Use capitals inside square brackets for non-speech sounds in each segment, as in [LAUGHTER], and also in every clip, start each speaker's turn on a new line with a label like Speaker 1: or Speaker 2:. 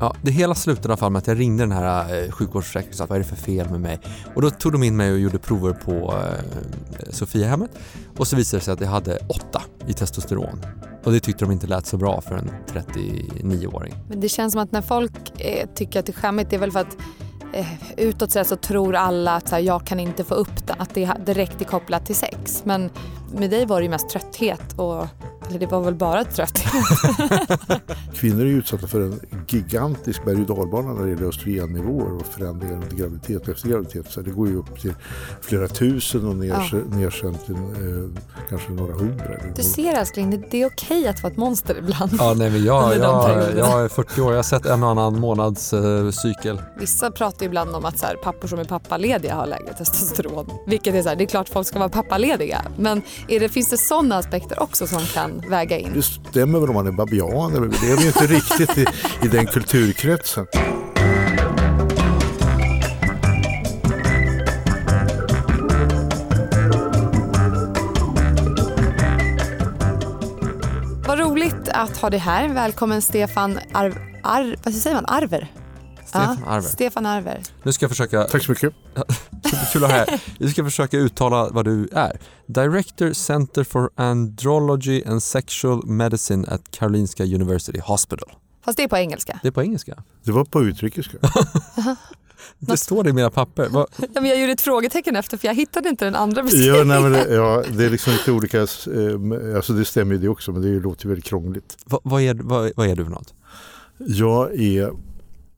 Speaker 1: Ja, det hela slutade i alla fall med att jag ringde den här eh, sjukvårdsförsäkringen och sa vad är det för fel med mig? Och då tog de in mig och gjorde prover på eh, Sofiahemmet och så visade det sig att jag hade åtta i testosteron. Och det tyckte de inte lät så bra för en 39-åring.
Speaker 2: Men det känns som att när folk eh, tycker att det är skämmigt, det är väl för att eh, utåt sett så tror alla att så här, jag kan inte få upp det, att det direkt är kopplat till sex. Men med dig var det ju mest trötthet och eller det var väl bara trötthet. [LAUGHS]
Speaker 3: Kvinnor är utsatta för en gigantisk berg och dalbana när det gäller östrogennivåer och förändringar under graviditet och efter graviditet. Så det går ju upp till flera tusen och ner, ja. ner sen till eh, kanske några hundra.
Speaker 2: Du ser älskling, det är okej att vara ett monster ibland.
Speaker 1: Ja, nej, men jag, jag, jag är 40 år, jag har sett en och annan månads eh, cykel.
Speaker 2: Vissa pratar ju ibland om att så här, pappor som är pappalediga har lägre testosteron. Vilket är så här, det är klart folk ska vara pappalediga. Men är det, finns det sådana aspekter också som kan väga in.
Speaker 3: Det stämmer väl om man är babian, men vi lever ju inte riktigt i, i den kulturkretsen.
Speaker 2: Vad roligt att ha dig här. Välkommen Stefan Arv, Arv, vad säger man? Arver?
Speaker 1: Stefan ja, Arver.
Speaker 2: Stefan Arver.
Speaker 1: Nu ska jag försöka...
Speaker 3: Tack så mycket. [LAUGHS]
Speaker 1: Kul att ha här. Jag ska försöka uttala vad du är. Director Center for Andrology and Sexual Medicine at Karolinska University Hospital.
Speaker 2: Fast det är på engelska?
Speaker 1: Det är på engelska.
Speaker 3: Det var på utrikiska. [LAUGHS]
Speaker 1: det står det i mina papper. Va? [LAUGHS]
Speaker 2: Ja, men jag gjorde ett frågetecken efter för jag hittade inte den andra beskrivningen.
Speaker 3: Ja, nej, det, [LAUGHS] ja, det är liksom lite olika, eh, alltså det stämmer ju det också men det låter väldigt krångligt.
Speaker 1: Va, vad, är, vad, vad är du för något?
Speaker 3: Jag är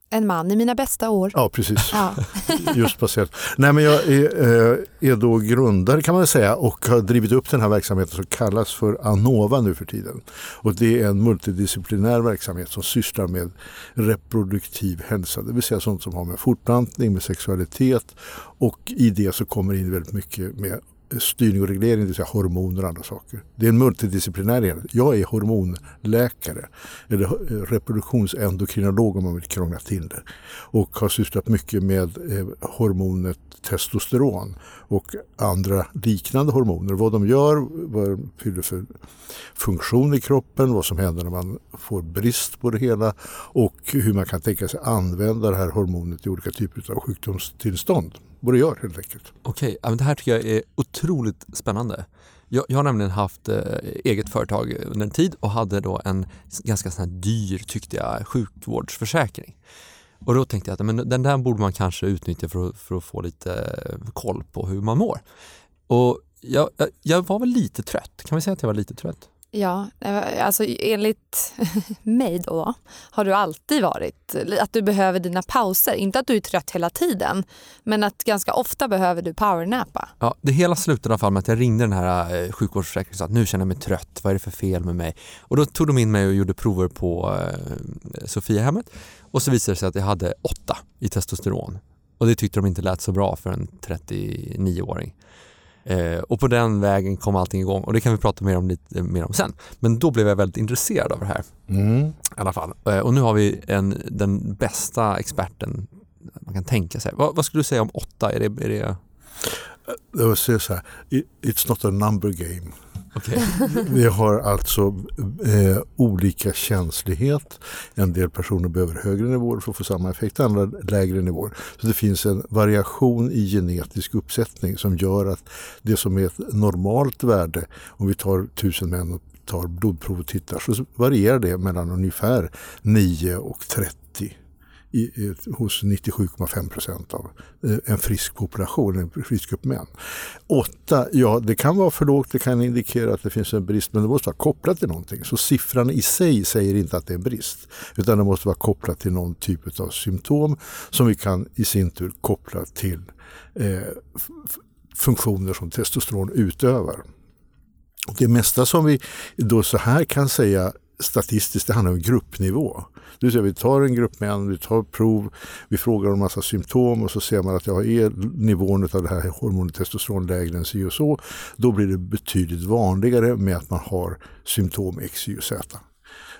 Speaker 2: en man i mina bästa år.
Speaker 3: Ja, precis. Ja. [LAUGHS] Just passerat. Nej, men jag är, eh, är, då grundare kan man säga och har drivit upp den här verksamheten som kallas för Anova nu för tiden. Och det är en multidisciplinär verksamhet som sysslar med reproduktiv hälsa, det vill säga sånt som har med fortplantning, med sexualitet och i det så kommer in väldigt mycket med styrning och reglering, det vill säga hormoner och andra saker. Det är en multidisciplinär enhet. Jag är hormonläkare, eller eh, reproduktionsendokrinolog om man vill krångla till det. Och har sysslat mycket med eh, hormonet testosteron och andra liknande hormoner. Vad de gör, vad de fyller för funktion i kroppen, vad som händer när man får brist på det hela och hur man kan tänka sig använda det här hormonet i olika typer av sjukdomstillstånd vad du gör helt enkelt.
Speaker 1: Okej, okay. det här tycker jag är otroligt spännande. Jag, jag har nämligen haft eh, eget företag under en tid och hade då en ganska sån dyr, tyckte jag, sjukvårdsförsäkring. Och då tänkte jag att men den där borde man kanske utnyttja för att, för att få lite eh, koll på hur man mår. Och jag, jag, jag var väl lite trött, kan vi säga att jag var lite trött?
Speaker 2: Ja, eh, alltså enligt [LAUGHS] mig då har du alltid varit att du behöver dina pauser. Inte att du är trött hela tiden, men att ganska ofta behöver du powernappa.
Speaker 1: Ja, det hela slutade i alla fall med att jag ringde den här eh, sjukvårdsförsäkringen och sa att nu känner jag mig trött, vad är det för fel med mig? Och då tog de in mig och gjorde prover på eh, Sofiahemmet och så visade det sig att jag hade åtta i testosteron. Och det tyckte de inte lät så bra för en 39-åring. Eh, och på den vägen kom allting igång och det kan vi prata mer om lite mer om sen. Men då blev jag väldigt intresserad av det här. Mm. I alla fall. Eh, och nu har vi en, den bästa experten man kan tänka sig. Vad, vad skulle du säga om åtta? Är det, är det...
Speaker 3: Jag vill säga så här, it's not a number game.
Speaker 1: Okay. [LAUGHS]
Speaker 3: Vi har alltså eh, olika känslighet. En del personer behöver högre nivåer för att få samma effekt, andra lägre nivåer. Så det finns en variation i genetisk uppsättning som gör att det som är ett normalt värde, om vi tar tusen män och tar blodprov och tittar, så varierar det mellan ungefär 9 och 30 i, hos 97,5 procent av eh, en frisk population, en frisk grupp män. Åtta, ja det kan vara för lågt, det kan indikera att det finns en brist men det måste vara kopplat till någonting. Så siffran i sig säger inte att det är en brist utan det måste vara kopplat till någon typ av symptom som vi kan i sin tur koppla till eh, funktioner som testosteron utövar. Och det mesta som vi då så här kan säga statistiskt, det handlar om gruppnivå. Det vill säga vi tar en grupp män, vi tar prov, vi frågar om massa symptom och så ser man att jag är nivån av det här hormonet testosteron lägre än si och så. Då blir det betydligt vanligare med att man har symptom X, Y och Z.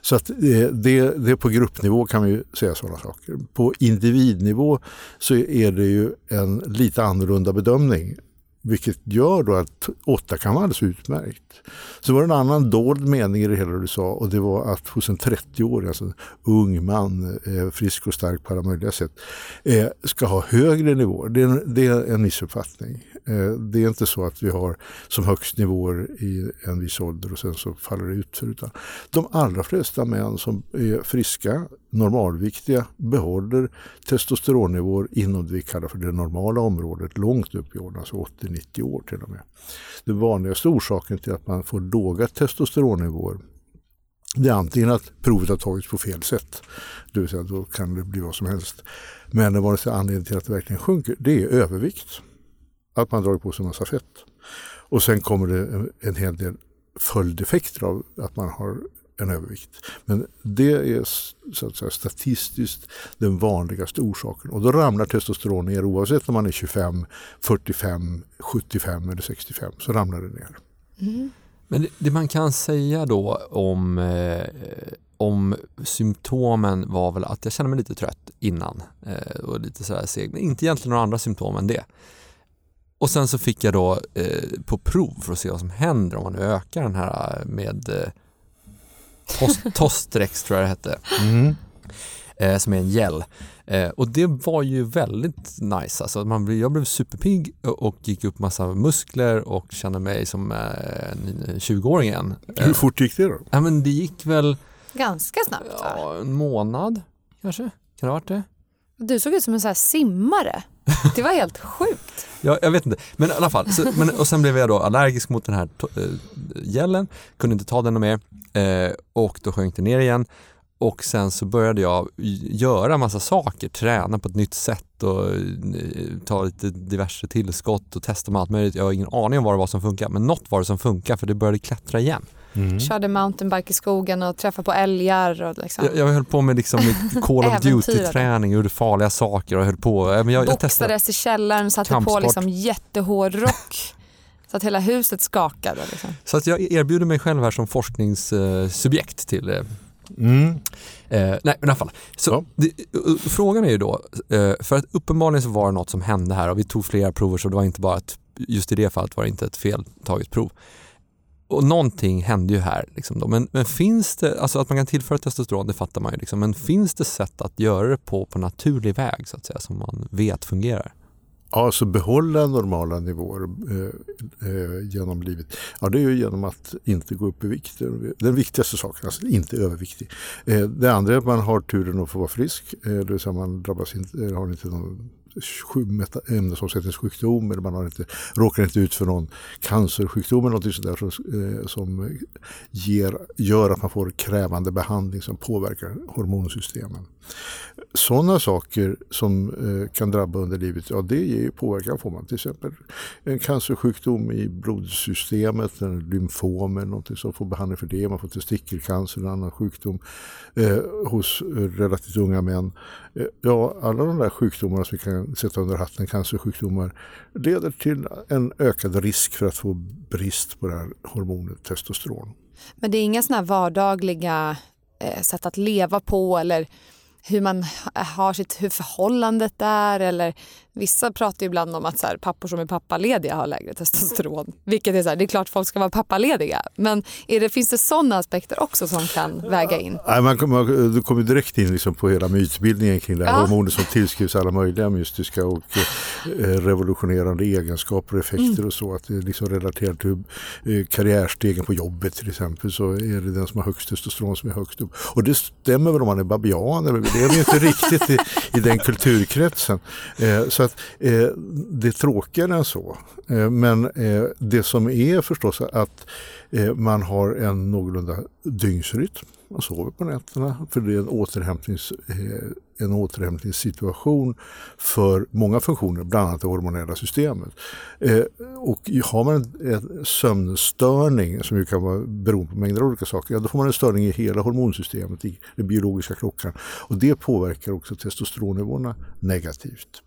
Speaker 3: Så att eh, det, det, på gruppnivå kan vi säga sådana saker. På individnivå så är det ju en lite annorlunda bedömning vilket gör då att åtta kan vara alldeles utmärkt. Så var det en annan dold mening i det hela du sa och det var att hos en 30-åring, alltså en ung man, eh, frisk och stark på alla möjliga sätt, eh, ska ha högre nivåer. Det är, det är en missuppfattning. Eh, det är inte så att vi har som högst nivåer i en viss ålder och sen så faller det ut. Utan de allra flesta män som är friska, normalviktiga, behåller testosteronnivåer inom det vi kallar för det normala området långt upp i åldern, alltså 90 år till och med. Den vanligaste orsaken till att man får låga testosteronnivåer det är antingen att provet har tagits på fel sätt, det vill säga då kan det bli vad som helst. Men den vanligaste anledningen till att det verkligen sjunker, det är övervikt. Att man dragit på sig en massa fett. Och sen kommer det en hel del följdeffekter av att man har en övervikt. Men det är så att säga, statistiskt den vanligaste orsaken. Och då ramlar testosteron ner oavsett om man är 25, 45, 75 eller 65 så ramlar det ner.
Speaker 1: Mm. Men det, det, man kan säga då om, eh, om symptomen var väl att jag kände mig lite trött innan eh, och lite sådär seg, men inte egentligen några andra symptom än det. Och sen så fick jag då eh, på prov för att se vad som händer om man nu ökar den här med eh, Tostrex tror jag det hette. Mm. Eh, som är en gel. Eh, och det var ju väldigt nice. Alltså man, jag blev superpigg och gick upp massa muskler och kände mig som eh, en 20-åring igen.
Speaker 3: Hur fort gick det då?
Speaker 1: Ja, men det gick väl
Speaker 2: Ganska snabbt va?
Speaker 1: Ja, en månad kanske. Kan det ha varit det?
Speaker 2: Du såg ut som en här simmare. Det var helt sjukt.
Speaker 1: ja, jag vet inte. Men i alla fall. Så, men, och sen blev jag då allergisk mot den här äh, eh, gelen. Kunde inte ta den mer. Eh, och då sjönk det ner igen. Och sen så började jag göra massa saker, träna på ett nytt sätt och eh, ta lite diverse tillskott och testa med allt möjligt. Jag har ingen aning om vad det var som funkar, men något var det som funkar för det började klättra igen.
Speaker 2: Mm. Körde mountainbike i skogen och träffade på älgar. Och liksom.
Speaker 1: jag, jag höll på med liksom [LAUGHS] Call of Duty-träning, gjorde farliga saker och höll på. Men jag,
Speaker 2: jag Boxades i källaren, satte Kampsport. på liksom jättehård rock. Så att hela huset skakade. Liksom.
Speaker 1: Så att jag erbjuder mig själv här som forskningssubjekt till eh, Mm. Eh, nej, men i alla fall. Så, ja. det, frågan är ju då, eh, för att uppenbarligen så var det något som hände här och vi tog flera prover så det var inte bara att just i det fallet var det inte ett feltaget prov. Och någonting hände ju här. Liksom då. Men, men, finns det, alltså att man kan tillföra testosteron det fattar man ju, liksom. men finns det sätt att göra det på, på naturlig väg så att säga, som man vet fungerar?
Speaker 3: Ja, alltså behålla normala nivåer eh, eh, genom livet. Ja, det är ju genom att inte gå upp i vikt. Den viktigaste saken, alltså inte överviktig. Eh, det andra är att man har turen att få vara frisk. Eh, det vill säga man drabbas inte, har inte någon ämnesomsättningssjukdom eller man har inte, råkar inte ut för någon cancersjukdom eller något sådär som, eh, som ger, gör att man får krävande behandling som påverkar hormonsystemen. Sådana saker som eh, kan drabba under livet, ja det ger påverkan får man till exempel en cancersjukdom i blodsystemet, en lymfom eller någonting som får behandling för det, man får testikelcancer, en annan sjukdom eh, hos relativt unga män. Eh, ja, alla de där sjukdomarna som vi kan sätta under hatten, cancersjukdomar, leder till en ökad risk för att få brist på det här hormonet testosteron.
Speaker 2: Men det är inga sådana vardagliga eh, sätt att leva på eller hur man har sitt, hur förhållandet är eller vissa pratar ibland om att så här, pappor som är pappalediga har lägre testosteron. Vilket är så här, det är klart folk ska vara pappalediga men är det, finns det sådana aspekter också som kan väga in?
Speaker 3: Ja, man, man, du kommer direkt in liksom på hela mytbildningen kring det här ja. hormonet som tillskrivs alla möjliga mystiska och eh, revolutionerande egenskaper och effekter mm. och så. Att det är liksom relaterat till eh, karriärstegen på jobbet till exempel så är det den som har högst testosteron som är högst upp. Och det stämmer väl om man är babian eller det är vi inte riktigt i, i den kulturkretsen. Eh, så att eh, det är tråkigare än så. Eh, men eh, det som är förstås att eh, man har en någorlunda dygnsrytm man sover på nätterna för det är en, återhämtnings, eh, en återhämtningssituation för många funktioner, bland annat det hormonella systemet. Eh, och har man en, sömnstörning som ju kan vara beroende på mängder av olika saker, ja, då får man en störning i hela hormonsystemet, i den biologiska klockan. Och det påverkar också testosteronnivåerna negativt.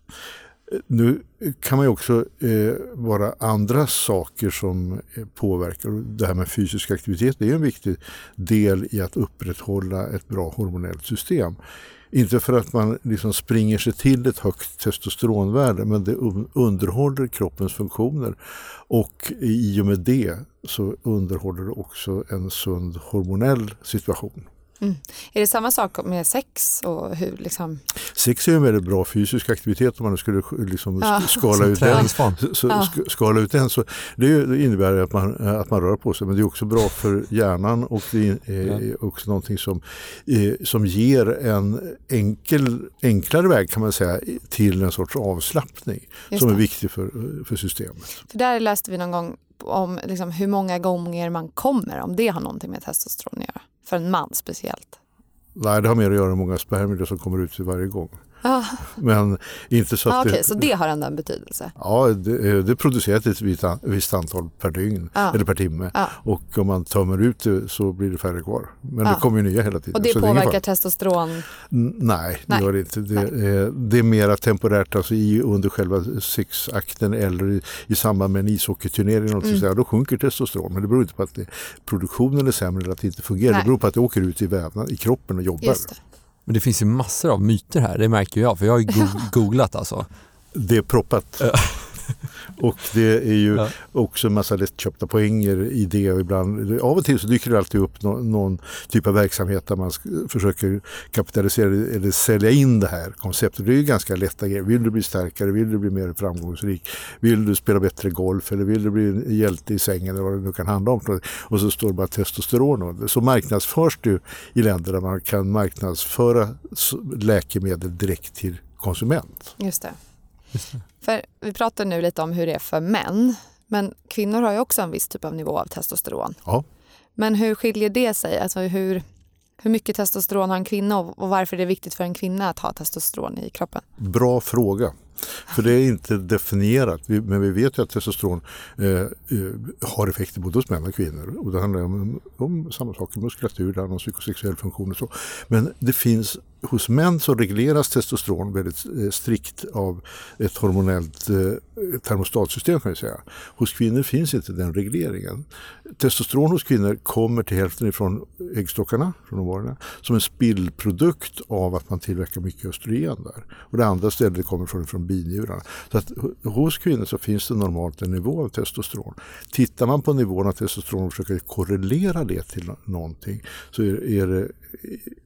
Speaker 3: Eh, nu kan man ju också eh, vara andra saker som eh, påverkar. Det här med fysisk aktivitet är en viktig del i att upprätthålla ett bra hormonellt system. Inte för att man liksom springer sig till ett högt testosteronvärde men det underhåller kroppens funktioner och i och med det så underhåller det också en sund hormonell situation.
Speaker 2: Mm. Är det samma sak med sex? Och hur, liksom?
Speaker 3: Sex är en väldigt bra fysisk aktivitet om man skulle liksom ja. skala, ut den, så, ja. skala ut den. Så det, det innebär att man, att man rör på sig men det är också bra för hjärnan och det är också någonting som, som ger en enkel, enklare väg kan man säga till en sorts avslappning som är viktig för, för systemet.
Speaker 2: För där läste vi någon gång om liksom hur många gånger man kommer, om det har någonting med testosteron att göra. För en man speciellt.
Speaker 3: Nej, det har mer att göra med hur många spermier som kommer ut varje gång. Men inte så att
Speaker 2: ah, okay, det, så det har ändå en betydelse?
Speaker 3: Ja, det, eh, det produceras ett visst, visst antal per dygn ah. eller per timme. Ah. Och om man tömmer ut det så blir det färre kvar. Men det kommer ju nya hela tiden.
Speaker 2: Och det påverkar det testosteron?
Speaker 3: Nej, det gör det inte. Det, är, det är mera temporärt alltså i, under själva sexakten eller i, i samband med en ishockeyturnering. Mm. Då sjunker testosteron. Men det beror inte på att det, produktionen är sämre eller att det inte fungerar. Nej. Det beror på att det åker ut i vävnad, i kroppen och jobbar.
Speaker 1: Men det finns ju massor av myter här, det märker jag för jag har ju googlat alltså.
Speaker 3: Det är proppat. Och det är ju ja. också en massa lättköpta poänger i det och ibland, av och till så dyker det alltid upp någon, någon typ av verksamhet där man försöker kapitalisera eller sälja in det här konceptet. Det är ju ganska lätta grejer. Vill du bli starkare, vill du bli mer framgångsrik, vill du spela bättre golf eller vill du bli en hjälte i sängen eller vad det nu kan handla om. Och så står det bara testosteron. Så marknadsförs det i länder där man kan marknadsföra läkemedel direkt till konsument.
Speaker 2: Just det. För vi pratar nu lite om hur det är för män. Men kvinnor har ju också en viss typ av nivå av testosteron.
Speaker 3: Ja.
Speaker 2: Men hur skiljer det sig? Alltså hur, hur mycket testosteron har en kvinna och varför är det viktigt för en kvinna att ha testosteron i kroppen?
Speaker 3: Bra fråga. För det är inte definierat, men vi vet ju att testosteron eh, eh, har effekter både hos män och kvinnor. Och det handlar om, om samma sak, muskulatur, det handlar om psykosexuell funktion och så. Men det finns hos män så regleras testosteron väldigt eh, strikt av ett hormonellt eh, termostatsystem kan vi säga. Hos kvinnor finns inte den regleringen. Testosteron hos kvinnor kommer till hälften ifrån äggstockarna, från ovarierna, som en spillprodukt av att man tillverkar mycket östrogen där. Och det andra stället kommer från, från binjurarna. Så att hos kvinnor så finns det normalt en nivå av testosteron. Tittar man på nivån av testosteron och försöker korrelera det till någonting så är, är det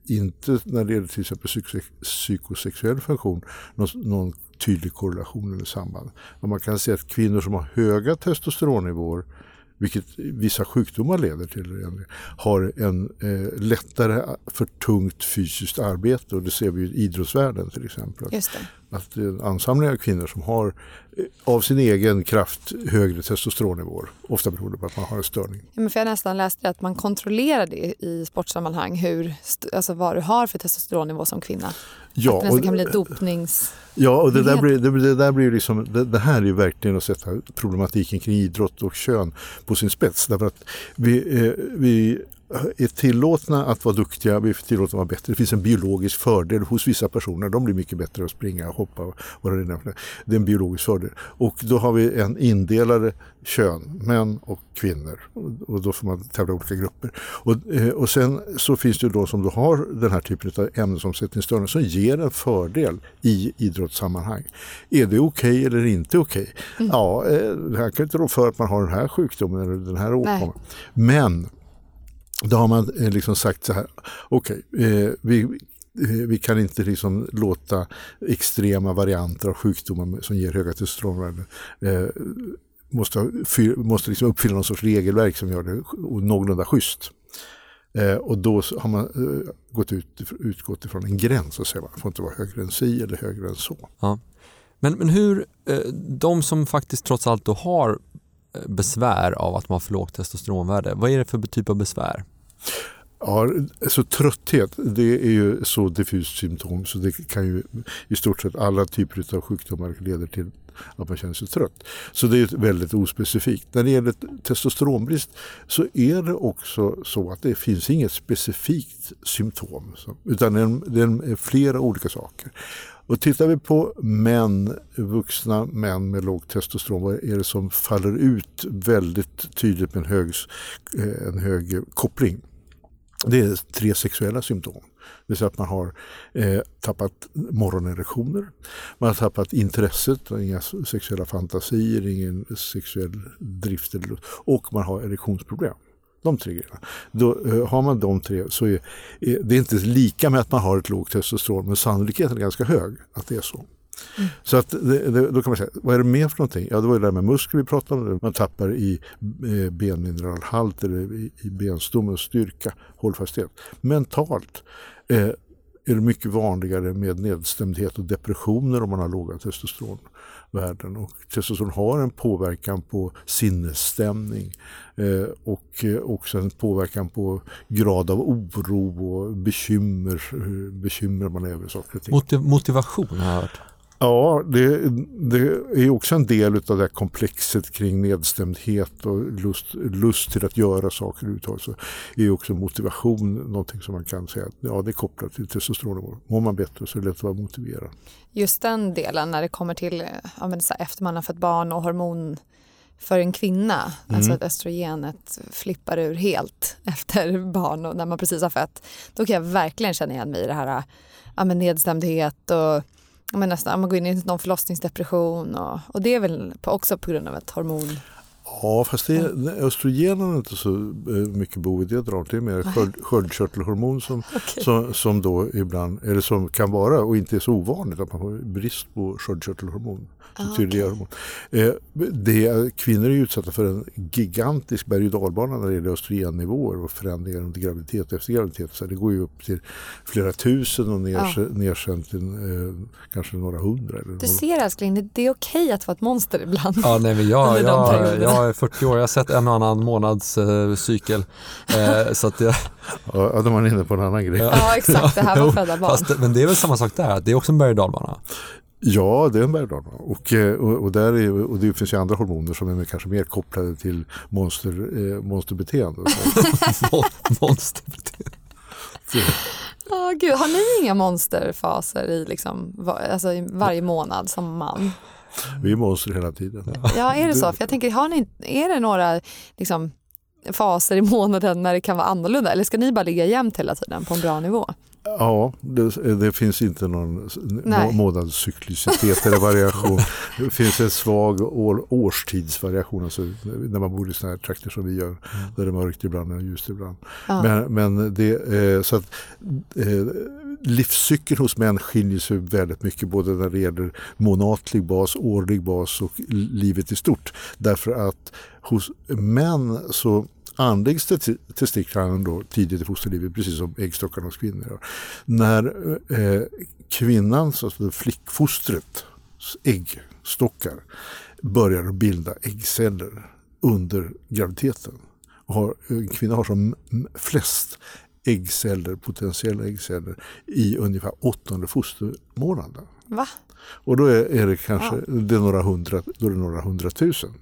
Speaker 3: inte när det gäller till exempel psykosexuell funktion någon, någon tydlig korrelation eller samband. Men man kan säga att kvinnor som har höga testosteronnivåer vilket vissa sjukdomar leder till, har en eh, lättare för tungt fysiskt arbete och det ser vi i idrottsvärlden till exempel.
Speaker 2: Just det
Speaker 3: att det är en ansamling av kvinnor som har eh, av sin egen kraft högre testosteronnivåer. Ofta beroende på att man har en störning.
Speaker 2: Ja, men för jag nästan läste att man kontrollerar det i sportsammanhang, hur, alltså vad du har för testosteronnivå som kvinna. Ja, att det nästan kan bli dopnings...
Speaker 3: Ja, och det där blir, det, det där blir liksom, det, det, här är verkligen att sätta problematiken kring idrott och kön på sin spets. Därför att vi, eh, vi är tillåtna att vara duktiga, vi är tillåtna att vara bättre. Det finns en biologisk fördel hos vissa personer. De blir mycket bättre att springa och hoppa. Och det, det är en biologisk fördel. Och då har vi en indelade kön, män och kvinnor. Och då får man tävla i olika grupper. Och, eh, och sen så finns det då som då har den här typen av ämnesomsättningsstörningar som ger en fördel i idrottssammanhang. Är det okej okay eller inte okej? Okay? Mm. Ja, eh, det här kan inte rå för att man har den här sjukdomen eller den här åkomman. Men då har man eh, liksom sagt så här, okej, okay, eh, vi, eh, vi kan inte liksom låta extrema varianter av sjukdomar som ger höga testosteronvärden eh, måste, måste liksom uppfylla någon sorts regelverk som gör det någorlunda schysst. Eh, och då har man eh, gått ut, utgått ifrån en gräns och säger man får inte vara högre än si eller högre än så.
Speaker 1: Ja. Men, men hur, eh, de som faktiskt trots allt då har besvär av att man har för lågt testosteronvärde. Vad är det för typ av besvär?
Speaker 3: Ja, alltså trötthet det är ju så diffust symptom så det kan ju i stort sett alla typer av sjukdomar leder till att man känner sig trött. Så det är väldigt ospecifikt. När det gäller testosteronbrist så är det också så att det finns inget specifikt symptom utan det är flera olika saker. Och tittar vi på män, vuxna män med lågt testosteron, vad är det som faller ut väldigt tydligt med en hög, eh, en hög koppling? Det är tre sexuella symptom. Det vill säga att man har eh, tappat morgonerektioner, man har tappat intresset, inga sexuella fantasier, ingen sexuell drift och man har erektionsproblem. De tre grejerna. Då, eh, har man de tre så är, är det är inte lika med att man har ett lågt testosteron men sannolikheten är ganska hög att det är så. Mm. Så att det, det, då kan man säga, vad är det mer för någonting? Ja, det var ju det där med muskler vi pratade om. Man tappar i eh, benmineralhalt eller i, i benstommens styrka, hållfasthet. Mentalt eh, är det mycket vanligare med nedstämdhet och depressioner om man har låga världen Och testosteron har en påverkan på sinnesstämning eh, och eh, också en påverkan på grad av oro och bekymmer, eh, bekymmer man är över saker och ting.
Speaker 1: Motiv motivation har jag hört.
Speaker 3: Ja, det, det, är också en del av det här komplexet kring nedstämdhet och lust, lust till att göra saker överhuvudtaget. Så är också motivation någonting som man kan säga att ja, det är kopplat till testosteronnivå. Mår man bättre så är det lätt att vara motiverad.
Speaker 2: Just den delen när det kommer till ja, men så här, efter man har fått barn och hormon för en kvinna, mm. alltså att östrogenet flippar ur helt [LAUGHS] efter barn och när man precis har fött, då kan jag verkligen känna igen mig i det här ja, men nedstämdhet och men nästan, man går in i någon förlossningsdepression och, och det är väl också på grund av ett hormon
Speaker 3: Ja, fast det, östrogenen är inte så eh, mycket bov i det draget. Det är mer sköld, sköldkörtelhormon som, [LAUGHS] okay. som, som, då ibland, eller som kan vara och inte är så ovanligt att man får brist på sköldkörtelhormon. Ah, okay. eh, det, kvinnor är utsatta för en gigantisk berg och dalbana när det gäller östrogennivåer och förändringar under graviditet och efter graviditet. Så det går ju upp till flera tusen och ner, ah. ner sen till eh, kanske några hundra. Eller
Speaker 2: du ser älskling, det är okej att vara ett monster ibland.
Speaker 1: Ja, nej, men jag, [LAUGHS] jag, jag är 40 år, jag har sett en och annan månads eh, cykel. Eh, så att jag...
Speaker 3: Ja, då är man inne på en annan grej.
Speaker 2: Ja, exakt, det här var födda barn.
Speaker 1: Fast, men det är väl samma sak där, det är också en berg och dalbana.
Speaker 3: Ja, det är en berg och, eh, och, och, där är, och det finns ju andra hormoner som är kanske mer kopplade till monster, eh, monsterbeteende. [LAUGHS]
Speaker 1: monsterbeteende.
Speaker 2: Oh, Gud. Har ni inga monsterfaser i liksom, alltså, varje månad som man?
Speaker 3: Vi är monster hela tiden.
Speaker 2: Ja, är det så? För jag tänker, har ni, är det några liksom, faser i månaden när det kan vara annorlunda eller ska ni bara ligga jämnt hela tiden på en bra nivå?
Speaker 3: Ja, det, det, finns inte någon Nej. månadscyklicitet eller variation. [LAUGHS] Det finns en svag år, årstidsvariation, alltså när man bor i sådana här trakter som vi gör, mm. där det är mörkt ibland och ljust ibland. Ja. Men, men det, eh, så att, eh, livscykeln hos män skiljer sig väldigt mycket både när det gäller månatlig bas, årlig bas och livet i stort. Därför att hos män så anläggs testiklarna då tidigt i fosterlivet, precis som äggstockarna hos kvinnor. När eh, kvinnans, alltså flickfostrets äggstockar börjar bilda äggceller under graviditeten. Har, eh, en kvinna har som flest äggceller, potentiella äggceller i ungefär åttonde fostermånaden.
Speaker 2: Va?
Speaker 3: Och då är, det kanske ja. det är några, hundra, då är det några hundratusen.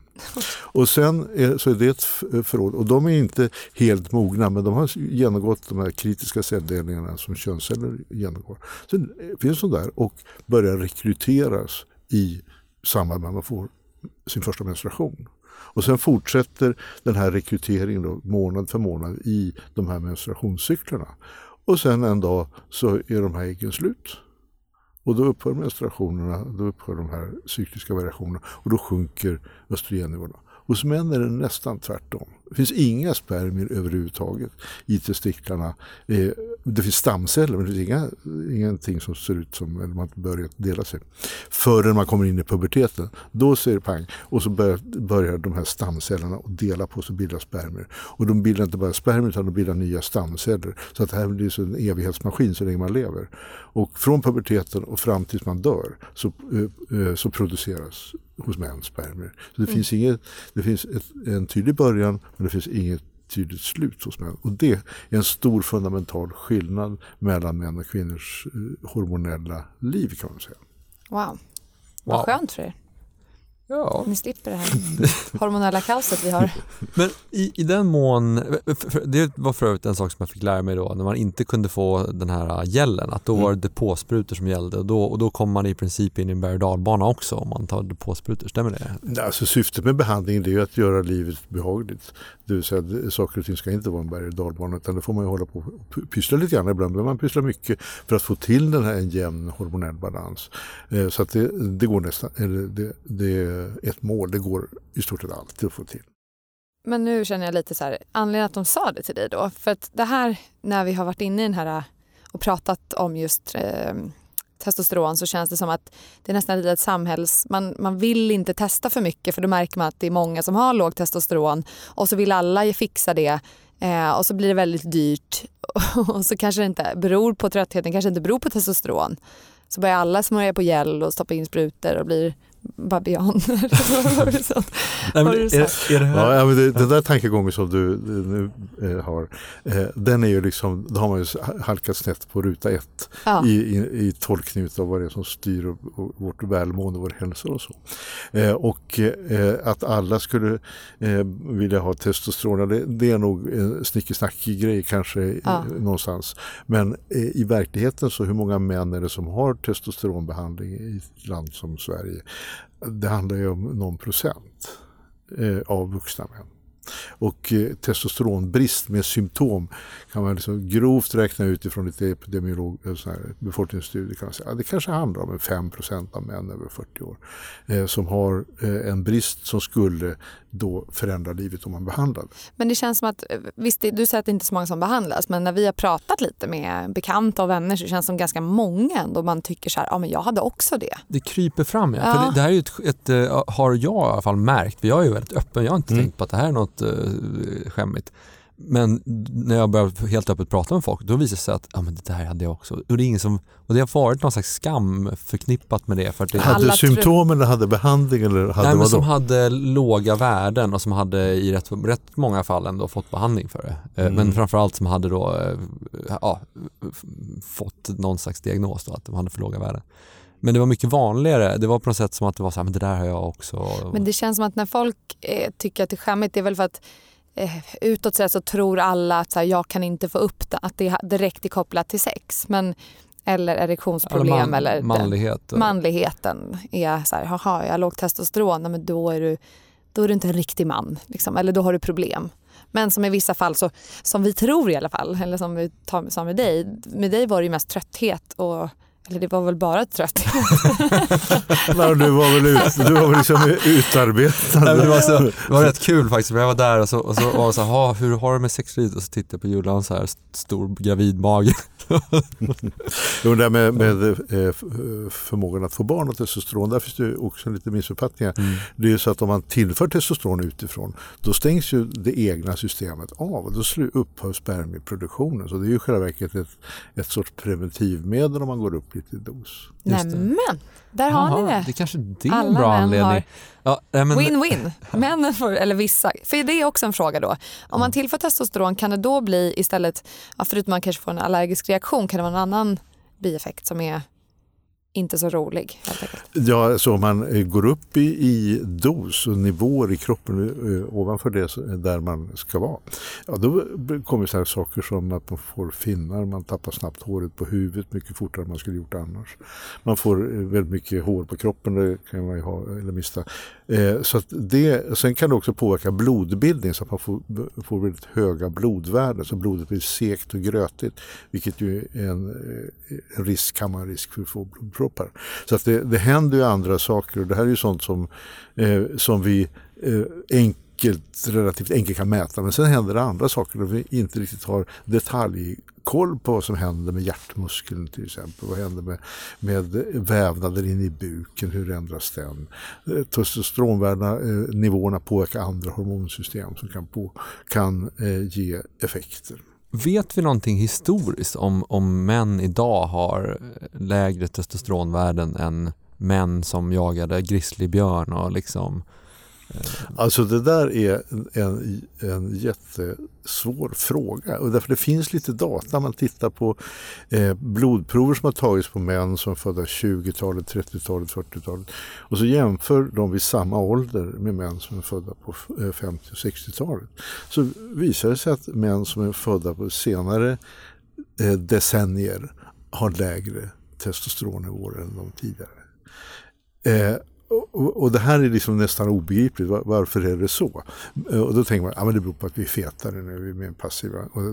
Speaker 3: Och sen är, så är det ett förråd och de är inte helt mogna men de har genomgått de här kritiska celldelningarna som könsceller genomgår. Sen finns de där och börjar rekryteras i samband med att man får sin första menstruation. Och sen fortsätter den här rekryteringen då, månad för månad i de här menstruationscyklerna. Och sen en dag så är de här äggen slut. Och då upphör menstruationerna, då upphör de här cykliska variationerna och då sjunker östrogennivåerna. Hos män är det nästan tvärtom. Det finns inga spermier överhuvudtaget i testiklarna. Eh, det finns stamceller men det finns inga, ingenting som ser ut som eller man börjat dela sig. Förrän man kommer in i puberteten. Då ser det pang och så börjar, börjar de här stamcellerna att dela på sig och bilda spermier. Och de bildar inte bara spermier utan de bildar nya stamceller. Så att det här blir en evighetsmaskin så länge man lever. Och från puberteten och fram tills man dör så, eh, eh, så produceras hos män spermier. Så det mm. finns, inget, det finns ett, en tydlig början men det finns inget tydligt slut hos män. Och det är en stor fundamental skillnad mellan män och kvinnors eh, hormonella liv kan man säga.
Speaker 2: Wow, vad wow. skönt för er. Ja. Ni slipper det här [LAUGHS] hormonella kaoset vi har.
Speaker 1: Men i, i den mån, det var för övrigt en sak som jag fick lära mig då när man inte kunde få den här gällen, att då mm. var det depåsprutor som gällde och då, och då kom man i princip in i en berg och också om man tar depåsprutor, stämmer det?
Speaker 3: Alltså, syftet med behandlingen är ju att göra livet behagligt. Det vill säga att saker och ting ska inte vara en berg dalbana utan det får man ju hålla på och pyssla lite grann. Ibland behöver man pyssla mycket för att få till den här en jämn hormonell balans. Eh, så att det, det går nästan, eller det, det Eh, ett mål. Det går i stort sett alltid att få till.
Speaker 2: Men nu känner jag lite så här, anledningen att de sa det till dig då, för att det här när vi har varit inne i den här eh, och pratat om just eh, testosteron så känns det som att det är nästan lite ett samhälls... Man, man vill inte testa för mycket för då märker man att det är många som har lågt testosteron och så vill alla fixa det eh, och så blir det väldigt dyrt [LAUGHS] och så kanske det inte beror på tröttheten, kanske inte beror på testosteron. Så börjar alla smörja på gel och stoppa in sprutor och blir babianer. [LAUGHS]
Speaker 3: ja, men det, det där tankegången som du nu eh, har, eh, den är ju liksom, då har man ju halkat snett på ruta ett ja. i, i, i tolkning av vad det är som styr och, och vårt välmående, vår hälsa och så. Eh, och att alla skulle vilja ha testosteron, det, det är nog en snickesnackig grej kanske ja. någonstans. Men i verkligheten så hur många män är det som har testosteronbehandling i ett land som Sverige? Det handlar ju om någon procent eh, av vuxna män. Och eh, testosteronbrist med symptom kan man liksom grovt räkna ut ifrån lite epidemiolog, eh, befolkningsstudier. Kan man säga. Ja, det kanske handlar om 5% av män över 40 år eh, som har eh, en brist som skulle då förändra livet om man behandlade.
Speaker 2: Men det känns som att, eh, visst du säger att det inte är så många som behandlas, men när vi har pratat lite med bekanta och vänner så känns det som ganska många ändå man tycker så här, ja men jag hade också det.
Speaker 1: Det kryper fram ja. ja. För det, det, här är ju ett, ett, har jag i alla fall märkt, för jag är ju väldigt öppen, jag har inte mm. tänkt på att det här är något uh, skämmigt. Men när jag börjar helt öppet prata med folk, då visar det sig att ja, men det där hade jag också. Och det, är ingen som, och det har varit någon slags skam förknippat med det. För det
Speaker 3: hade du symptom eller hade behandling? Eller hade
Speaker 1: Nej, men som hade låga värden och som hade i rätt, rätt många fall ändå fått behandling för det. Eh, mm. Men framförallt som hade då eh, ja, fått någon slags diagnos då, att de hade för låga värden. Men det var mycket vanligare. Det var på något sätt som att det var så här, men det där har jag också.
Speaker 2: Men det känns som att när folk eh, tycker att det är skämmigt, det är väl för att eh, utåt så tror alla att så här, jag kan inte få upp det, att det är direkt är kopplat till sex. Men, eller erektionsproblem. Eller, man, eller
Speaker 1: manlighet.
Speaker 2: Manligheten är så här, jaha, jag har lågt testosteron, men då är du, då är du inte en riktig man. Liksom, eller då har du problem. Men som i vissa fall, så, som vi tror i alla fall, eller som vi sa med dig, med dig var det ju mest trötthet och eller det var väl bara trötthet. [LAUGHS]
Speaker 3: Nej, du var väl, ut, du var väl liksom utarbetad.
Speaker 1: Nej, det, var så, det var rätt kul faktiskt, för jag var där och så, och så var så här, hur har du med sexlivet? Och så tittade jag på Julian så här, stor gravid mage. [LAUGHS]
Speaker 3: jo, det med, med eh, förmågan att få barn och testosteron, där finns det också lite missuppfattningar. Mm. Det är så att om man tillför testosteron utifrån, då stängs ju det egna systemet av och då upphör spermieproduktionen. Så det är ju själva verket ett, ett sorts preventivmedel om man går upp lite i dos.
Speaker 2: Nämen, där har Jaha, ni det.
Speaker 1: Det kanske det är Alla en bra anledning.
Speaker 2: Win-win. [LAUGHS] Ja, Männen får, eller vissa. För det är också en fråga då. Om man tillför testosteron kan det då bli istället, förutom att man kanske får en allergisk reaktion, kan det vara en annan bieffekt som är inte så rolig. Helt enkelt.
Speaker 3: Ja, så om man eh, går upp i, i dos och nivåer i kroppen eh, ovanför det eh, där man ska vara. Ja, då kommer så här saker som att man får finnar, man tappar snabbt håret på huvudet mycket fortare än man skulle gjort annars. Man får eh, väldigt mycket hår på kroppen, det kan man ju ha eller mista. Eh, så att det, sen kan det också påverka blodbildning så att man får, får väldigt höga blodvärden så blodet blir sekt och grötigt vilket ju är en, en risk, kan man risk för att få blodpropp kroppar. Så att det, det händer ju andra saker och det här är ju sånt som, eh, som vi eh, enkelt, relativt enkelt kan mäta. Men sen händer det andra saker och vi inte riktigt har detaljkoll på vad som händer med hjärtmuskeln till exempel. Vad händer med, med vävnader in i buken, hur ändras den? Eh, Testosteronvärdena, eh, nivåerna påverkar andra hormonsystem som kan, på, kan eh, ge effekter.
Speaker 1: Vet vi någonting historiskt om, om män idag har lägre testosteronvärden än män som jagade grizzlybjörn och liksom
Speaker 3: Alltså det där är en, en jättesvår fråga. Och därför det finns lite data. Man tittar på eh, blodprover som har tagits på män som är födda 20-talet, 30-talet, 40-talet. Och så jämför de vid samma ålder med män som är födda på 50 och 60-talet. Så visar det sig att män som är födda på senare eh, decennier har lägre testosteronnivåer än de tidigare. Eh, och, och, det här är liksom nästan obegripligt. Var, varför är det så? Och då tänker man att men det beror på att vi är fetare nu, vi är mer passiva. Och,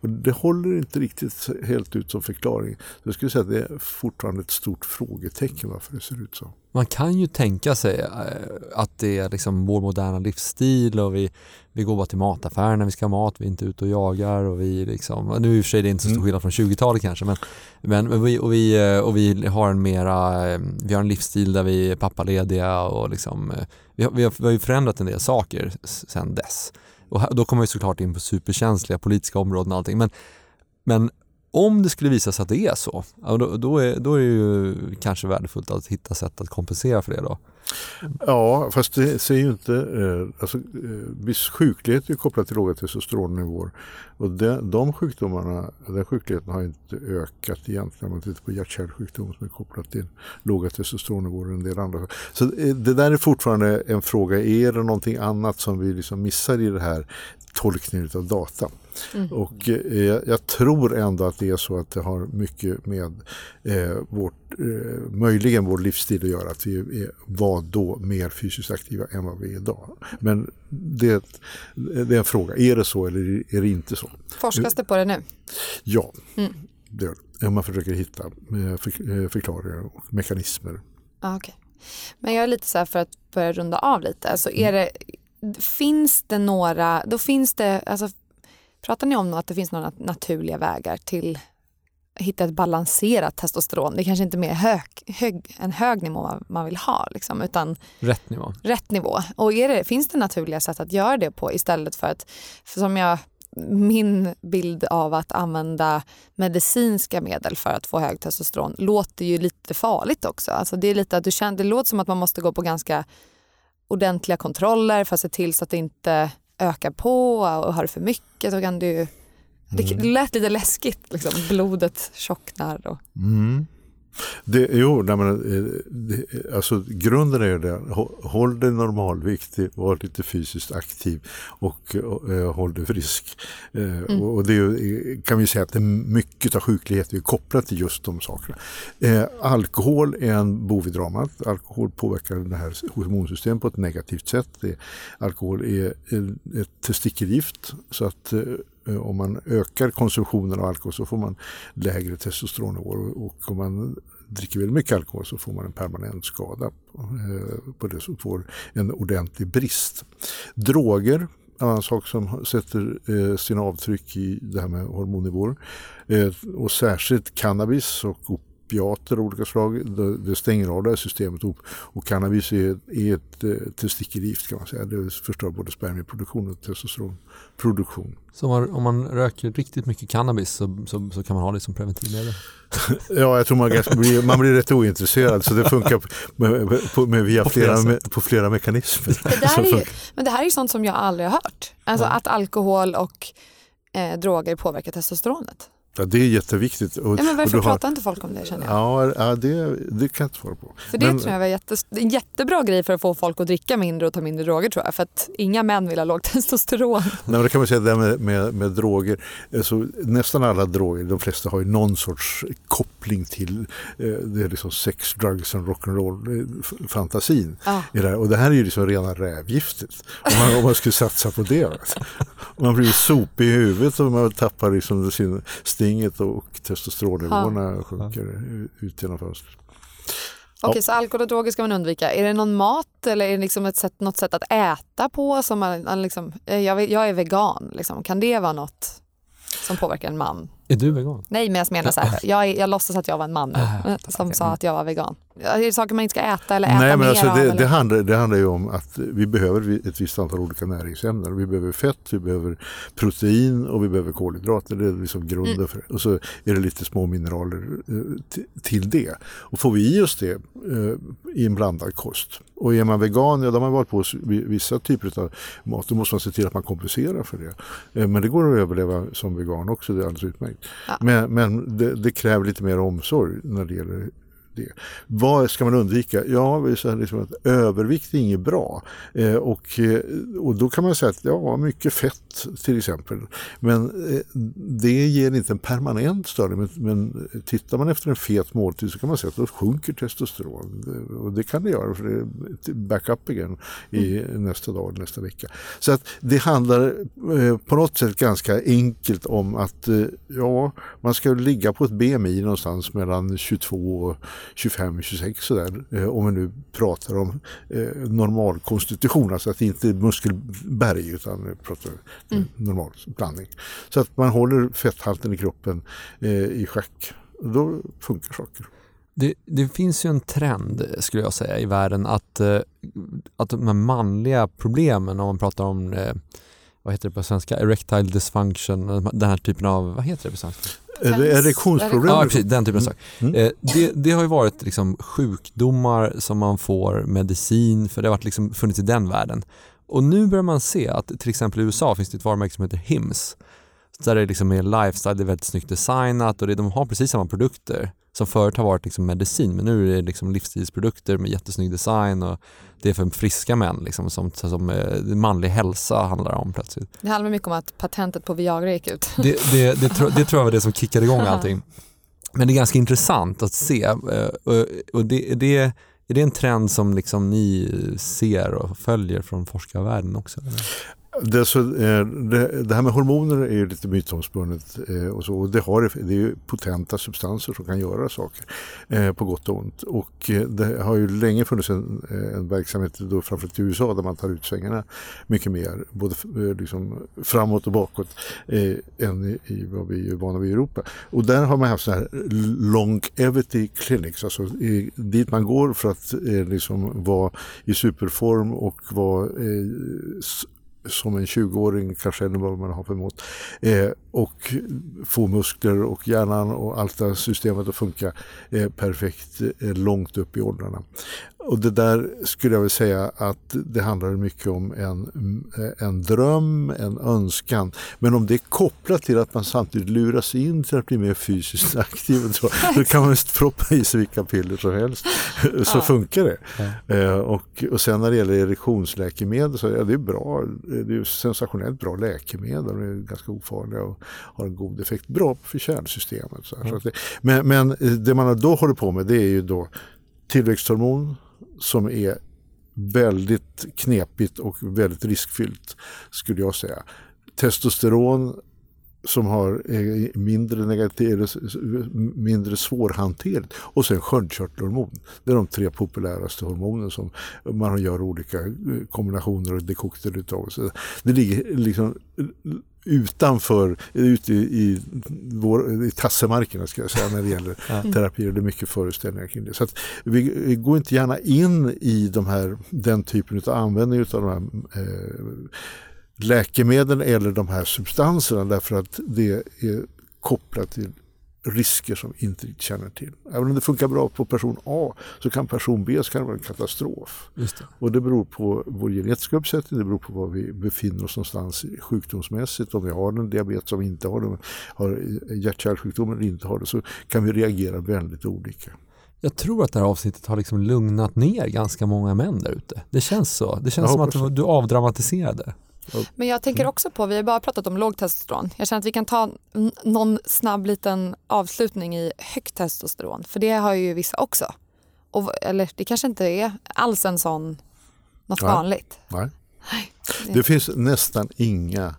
Speaker 3: och det håller inte riktigt helt ut som förklaring. Så jag skulle säga att det är fortfarande ett stort frågetecken varför det ser ut så.
Speaker 1: Man kan ju tänka sig eh, att det är liksom vår moderna livsstil och vi, vi går bara till mataffären när vi ska ha mat, vi är inte ute och jagar och vi liksom, nu i och för sig det är inte så stor mm. skillnad från 20-talet kanske men, men, men vi, och, vi, och vi har en mera, vi har en livsstil där vi är pappalediga och liksom, vi har, vi har, vi har ju förändrat en del saker sedan dess. Och då kommer vi såklart in på superkänsliga politiska områden och allting men, men om det skulle visa sig att det är så, då, då, är, då är det ju kanske värdefullt att hitta sätt att kompensera för det då.
Speaker 3: Ja, fast det säger ju inte... Eh, alltså, eh, sjuklighet är kopplat till låga testosteronnivåer. Och de, de sjukdomarna, den sjukligheten har inte ökat egentligen om man tittar på hjärt-kärlsjukdom som är kopplat till låga testosteronnivåer och en del andra. Så eh, det där är fortfarande en fråga. Är det någonting annat som vi liksom missar i det här tolkningen av data? Mm. Och eh, jag tror ändå att det är så att det har mycket med eh, vårt, eh, möjligen vår livsstil att göra. Att vi är, var då mer fysiskt aktiva än vad vi är idag. Men det, det är en fråga, är det så eller är det inte så?
Speaker 2: Forskas det på det nu?
Speaker 3: Ja, mm. det gör det. Man försöker hitta eh, eh, förklaringar och mekanismer.
Speaker 2: Ah, okay. Men jag är lite så här för att börja runda av lite. Alltså är mm. det, finns det några, då finns det, alltså Pratar ni om att det finns några naturliga vägar till hitta ett balanserat testosteron? Det är kanske inte är mer hög, hög, en hög nivå man vill ha liksom, utan
Speaker 1: rätt nivå.
Speaker 2: Rätt nivå. Och det, finns det naturliga sätt att göra det på istället för att, för som jag min bild av att använda medicinska medel för att få hög testosteron låter ju lite farligt också. Alltså det, är lite att du känner, det låter som att man måste gå på ganska ordentliga kontroller för att se till så att det inte ökar på och har du för mycket så kan du... Mm. Det lät lite läskigt, liksom. blodet tjocknar. Och...
Speaker 3: Mm. Det, jo, nej, men, eh, det, alltså, grunden är ju det. Håll dig normalviktig, var lite fysiskt aktiv och, och, och håll dig frisk. Eh, mm. Och, och, det kan vi säga att det mycket av sjuklighet är kopplat till just de sakerna. Eh, alkohol är en bov i dramat. Alkohol påverkar det här hormonsystemet på ett negativt sätt. Det, alkohol är ett testikelgift så att eh, Eh, om man ökar konsumtionen av alkohol så får man lägre testosteronnivåer och om man dricker väldigt mycket alkohol så får man en permanent skada eh, på det som får en ordentlig brist. Droger en annan sak som sätter eh, sina avtryck i det här med hormonnivåer. Eh, och särskilt cannabis och opiater av olika slag. Det, det stänger av det här systemet och, och cannabis är, är ett eh, testikelgift kan man säga. Det förstör både spermieproduktion och testosteronproduktion.
Speaker 1: Så om man, om man röker riktigt mycket cannabis så, så, så, kan man ha det som preventivmedel? [LAUGHS]
Speaker 3: ja, jag tror man, blir, man blir rätt ointresserad så det funkar med, på, med, via på, flera, med, på flera mekanismer.
Speaker 2: Det där [LAUGHS] är, men det här är ju sånt som jag aldrig har hört. Alltså ja. att alkohol och eh, droger påverkar testosteronet.
Speaker 3: Ja, det är jätteviktigt.
Speaker 2: Och, ja, men varför pratar har... inte folk om det känner
Speaker 3: jag? Ja, ja det, det kan jag inte svara på.
Speaker 2: För det men... tror jag var jätte, en jättebra grej för att få folk att dricka mindre och ta mindre droger tror jag. För att inga män vill ha lågt [LAUGHS] testosteron. Nej,
Speaker 3: men det kan man säga det med, med, med droger. Alltså, nästan alla droger, de flesta har ju någon sorts koppling till eh, det är liksom sex, drugs och rock'n'roll eh, fantasin. Ja. Det och det här är ju liksom rena rävgiftet. Om man, om man skulle satsa på det. man blir sopig i huvudet och man tappar liksom sin stinget och testosteronnivåerna ja. sjunker ut genom fönstret.
Speaker 2: Okej, okay, ja. så alkohol och droger ska man undvika. Är det någon mat eller är det liksom ett sätt, något sätt att äta på? Som man, liksom, eh, jag, jag är vegan, liksom. kan det vara något som påverkar en man?
Speaker 1: Är du vegan?
Speaker 2: Nej, men jag menar så här, jag, jag låtsas att jag var en man nu, som sa att jag var vegan. Är det saker man inte ska äta eller äta
Speaker 3: Nej, men alltså
Speaker 2: av?
Speaker 3: det, det, handlar, det handlar ju om att vi behöver ett visst antal olika näringsämnen. Vi behöver fett, vi behöver protein och vi behöver kolhydrater. Det är liksom grunden
Speaker 2: Mm.
Speaker 3: för det. Och så är det lite små mineraler eh, till det. Och får vi i oss det eh, i en blandad kost. Och är man vegan, ja då har man valt på vissa typer av mat. Då måste man se till att man kompenserar för det. Eh, men det går att överleva som vegan också, det är alldeles utmärkt.
Speaker 2: Ja.
Speaker 3: Men, men det, det kräver lite mer omsorg när det gäller det. Vad ska man undvika? Ja, liksom att övervikt är inget bra. Eh, och, eh, och då kan man säga att ja, mycket fett till exempel. Men eh, det ger inte en permanent störning. Men, men tittar man efter en fet måltid så kan man säga att då sjunker testosteron. Och det kan det göra för det är back up igen i nästa dag, nästa vecka. Så att det handlar eh, på något sätt ganska enkelt om att eh, ja, man ska ligga på ett BMI någonstans mellan 22 och 25-26 sådär. Eh, om vi nu pratar om eh, normalkonstitution, alltså att det inte är muskelberg utan pratar mm. normal blandning. Så att man håller fetthalten i kroppen eh, i schack. Då funkar saker.
Speaker 1: Det, det finns ju en trend skulle jag säga i världen att, att de här manliga problemen om man pratar om eh, vad heter det på svenska, erectile dysfunction, den här typen av, vad heter det på svenska?
Speaker 3: Erektionsproblem?
Speaker 1: Ja, precis, den typen av saker.
Speaker 3: Mm.
Speaker 1: Eh, det, det har ju varit liksom sjukdomar som man får medicin för, det har varit liksom funnits i den världen. Och nu börjar man se att till exempel i USA finns det ett varumärke som heter Hims. Där det liksom är lifestyle, det är väldigt snyggt designat och det, de har precis samma produkter som förut har varit liksom medicin men nu är det liksom livsstilsprodukter med jättesnygg design och det är för friska män liksom, som, som eh, manlig hälsa handlar om plötsligt.
Speaker 2: Det handlar mycket om att patentet på Viagra gick ut.
Speaker 1: Det, det, det, tro, det tror jag var det som kickade igång allting. Men det är ganska intressant att se eh, och, och det, det, är det en trend som liksom ni ser och följer från forskarvärlden också? Eller?
Speaker 3: Det, så, eh, det, det här med hormoner är ju lite mytomspunnet eh, och, så, och det, har, det är ju potenta substanser som kan göra saker eh, på gott och ont. Och det har ju länge funnits en, en verksamhet, då framförallt i USA, där man tar ut svängarna mycket mer, både liksom framåt och bakåt, eh, än i, vad vi är vana vid i Europa. Och där har man haft så här longevity clinics, alltså i, dit man går för att eh, liksom vara i superform och vara som en 20-åring kanske ännu vad man har för mått. Eh, och få muskler och hjärnan och allt det här systemet att funka eh, perfekt eh, långt upp i åldrarna. Och det där skulle jag vilja säga att det handlar mycket om en, en dröm, en önskan. Men om det är kopplat till att man samtidigt luras in till att bli mer fysiskt [LAUGHS] aktiv så, då kan man proppa i sig vilka piller som helst. Så ja. funkar det. Ja. Eh, och, och sen när det gäller erektionsläkemedel så ja, det är bra. Det är sensationellt bra läkemedel. De är ganska ofarliga och har en god effekt. Bra för kärlsystemet. Så mm. så det, men, men det man då håller på med det är ju då tillväxthormon som är väldigt knepigt och väldigt riskfyllt skulle jag säga. Testosteron som har mindre, negativ, mindre svårhanterligt och sen sköldkörtelhormon. Det är de tre populäraste hormoner som man gör olika kombinationer och dekokter utav. Så det ligger liksom utanför, ute i, i, vår, i tassemarkerna ska jag säga när det gäller ja. terapier. Det är mycket föreställningar kring det. Så vi, vi går inte gärna in i de här, den typen av användning av de här eh, läkemedel eller de här substanserna därför att det är kopplat till risker som vi inte känner till. Även om det funkar bra på person A så kan person B så kan det vara en katastrof. Det. Och det beror på vår genetiska uppsättning, det beror på var vi befinner oss någonstans sjukdomsmässigt. Om vi har en diabetes, om vi inte har det, har hjärt-kärlsjukdom eller inte har det så kan vi reagera väldigt olika.
Speaker 1: Jag tror att det här avsnittet har liksom lugnat ner ganska många män där ute. Det känns så. Det känns som att du avdramatiserade.
Speaker 2: Men jag tänker också på, vi har bara pratat om låg testosteron. Jag känner att vi kan ta någon snabb liten avslutning i högt testosteron. För det har ju vissa också. Och, eller det kanske inte är alls en sån, något
Speaker 3: Nej.
Speaker 2: vanligt.
Speaker 3: Nej. Det finns nästan inga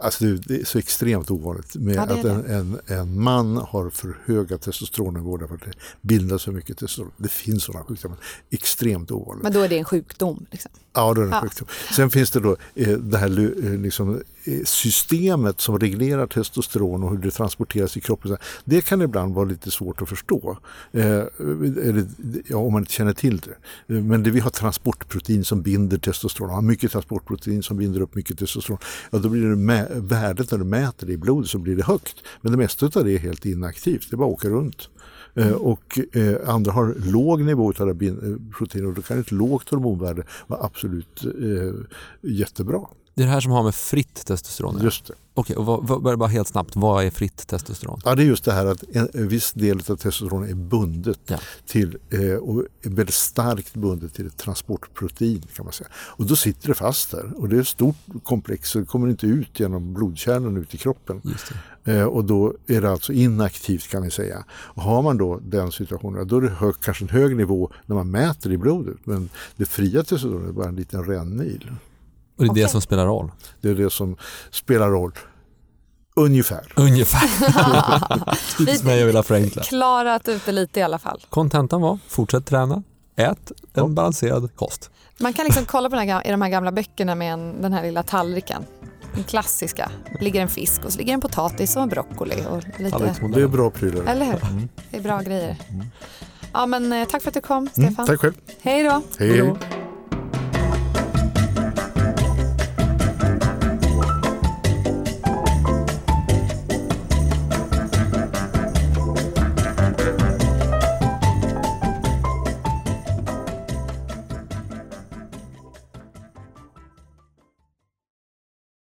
Speaker 3: Alltså det är så extremt ovanligt med
Speaker 2: Ja,
Speaker 3: att en, en, en man har för höga testosteronnivåer därför att det bildas så mycket testosteron. Det finns sådana sjukdomar. Extremt ovanligt.
Speaker 2: Men då är det en sjukdom. Liksom.
Speaker 3: Ja, då är det en
Speaker 2: Ja.
Speaker 3: sjukdom. Sen finns det då eh, det här eh, liksom, eh, systemet som reglerar testosteron och hur det transporteras i kroppen. Det kan ibland vara lite svårt att förstå. Eh, eller, ja, om man inte känner till det. Eh, Men det, vi har transportprotein som binder testosteron. Har mycket transportprotein som binder upp mycket testosteron. Ja, då blir det värdet när du mäter det i blodet så blir det högt. Men det mesta av det är helt inaktivt. Det bara åker runt. Eh, Och eh, andra har låg nivå av eh, proteinet och då kan ett lågt hormonvärde vara absolut eh, jättebra.
Speaker 1: Det är det här som har med fritt testosteron att.
Speaker 3: Just det.
Speaker 1: Okej, och vad, vad, bara- helt snabbt, vad är fritt testosteron?
Speaker 3: Ja, det är just det här att en, en viss del av testosteron är bundet
Speaker 1: Ja.
Speaker 3: till eh, och är väldigt starkt bundet till ett transportprotein kan man säga. Och då sitter det fast där och det är ett stort komplex så det kommer inte ut genom blodkärlen ut i kroppen. Eh, och då är det alltså inaktivt kan vi säga. Och har man då den situationen, då är det hög, kanske en hög nivå när man mäter i blodet. Men det fria testosteronet är bara en liten rännil.
Speaker 1: Och det är
Speaker 2: Okej.
Speaker 1: det som spelar roll?
Speaker 3: Det är det som spelar roll. Ungefär.
Speaker 1: Ungefär. [LAUGHS] Typiskt mig att vilja förenkla.
Speaker 2: Klarat ut det lite i alla fall.
Speaker 1: Kontentan var, fortsätt träna, ät en balanserad kost.
Speaker 2: Man kan liksom kolla på den här, i de här gamla böckerna med en, den här lilla tallriken. Den klassiska. ligger en fisk och så ligger en potatis och en broccoli. Och lite,
Speaker 3: Det är bra prylar.
Speaker 2: eller hur? Det är bra grejer. Ja, men eh, tack för att du kom,
Speaker 3: Mm,
Speaker 2: Stefan.
Speaker 3: tack själv.
Speaker 2: Hej då.
Speaker 3: Hej, hej.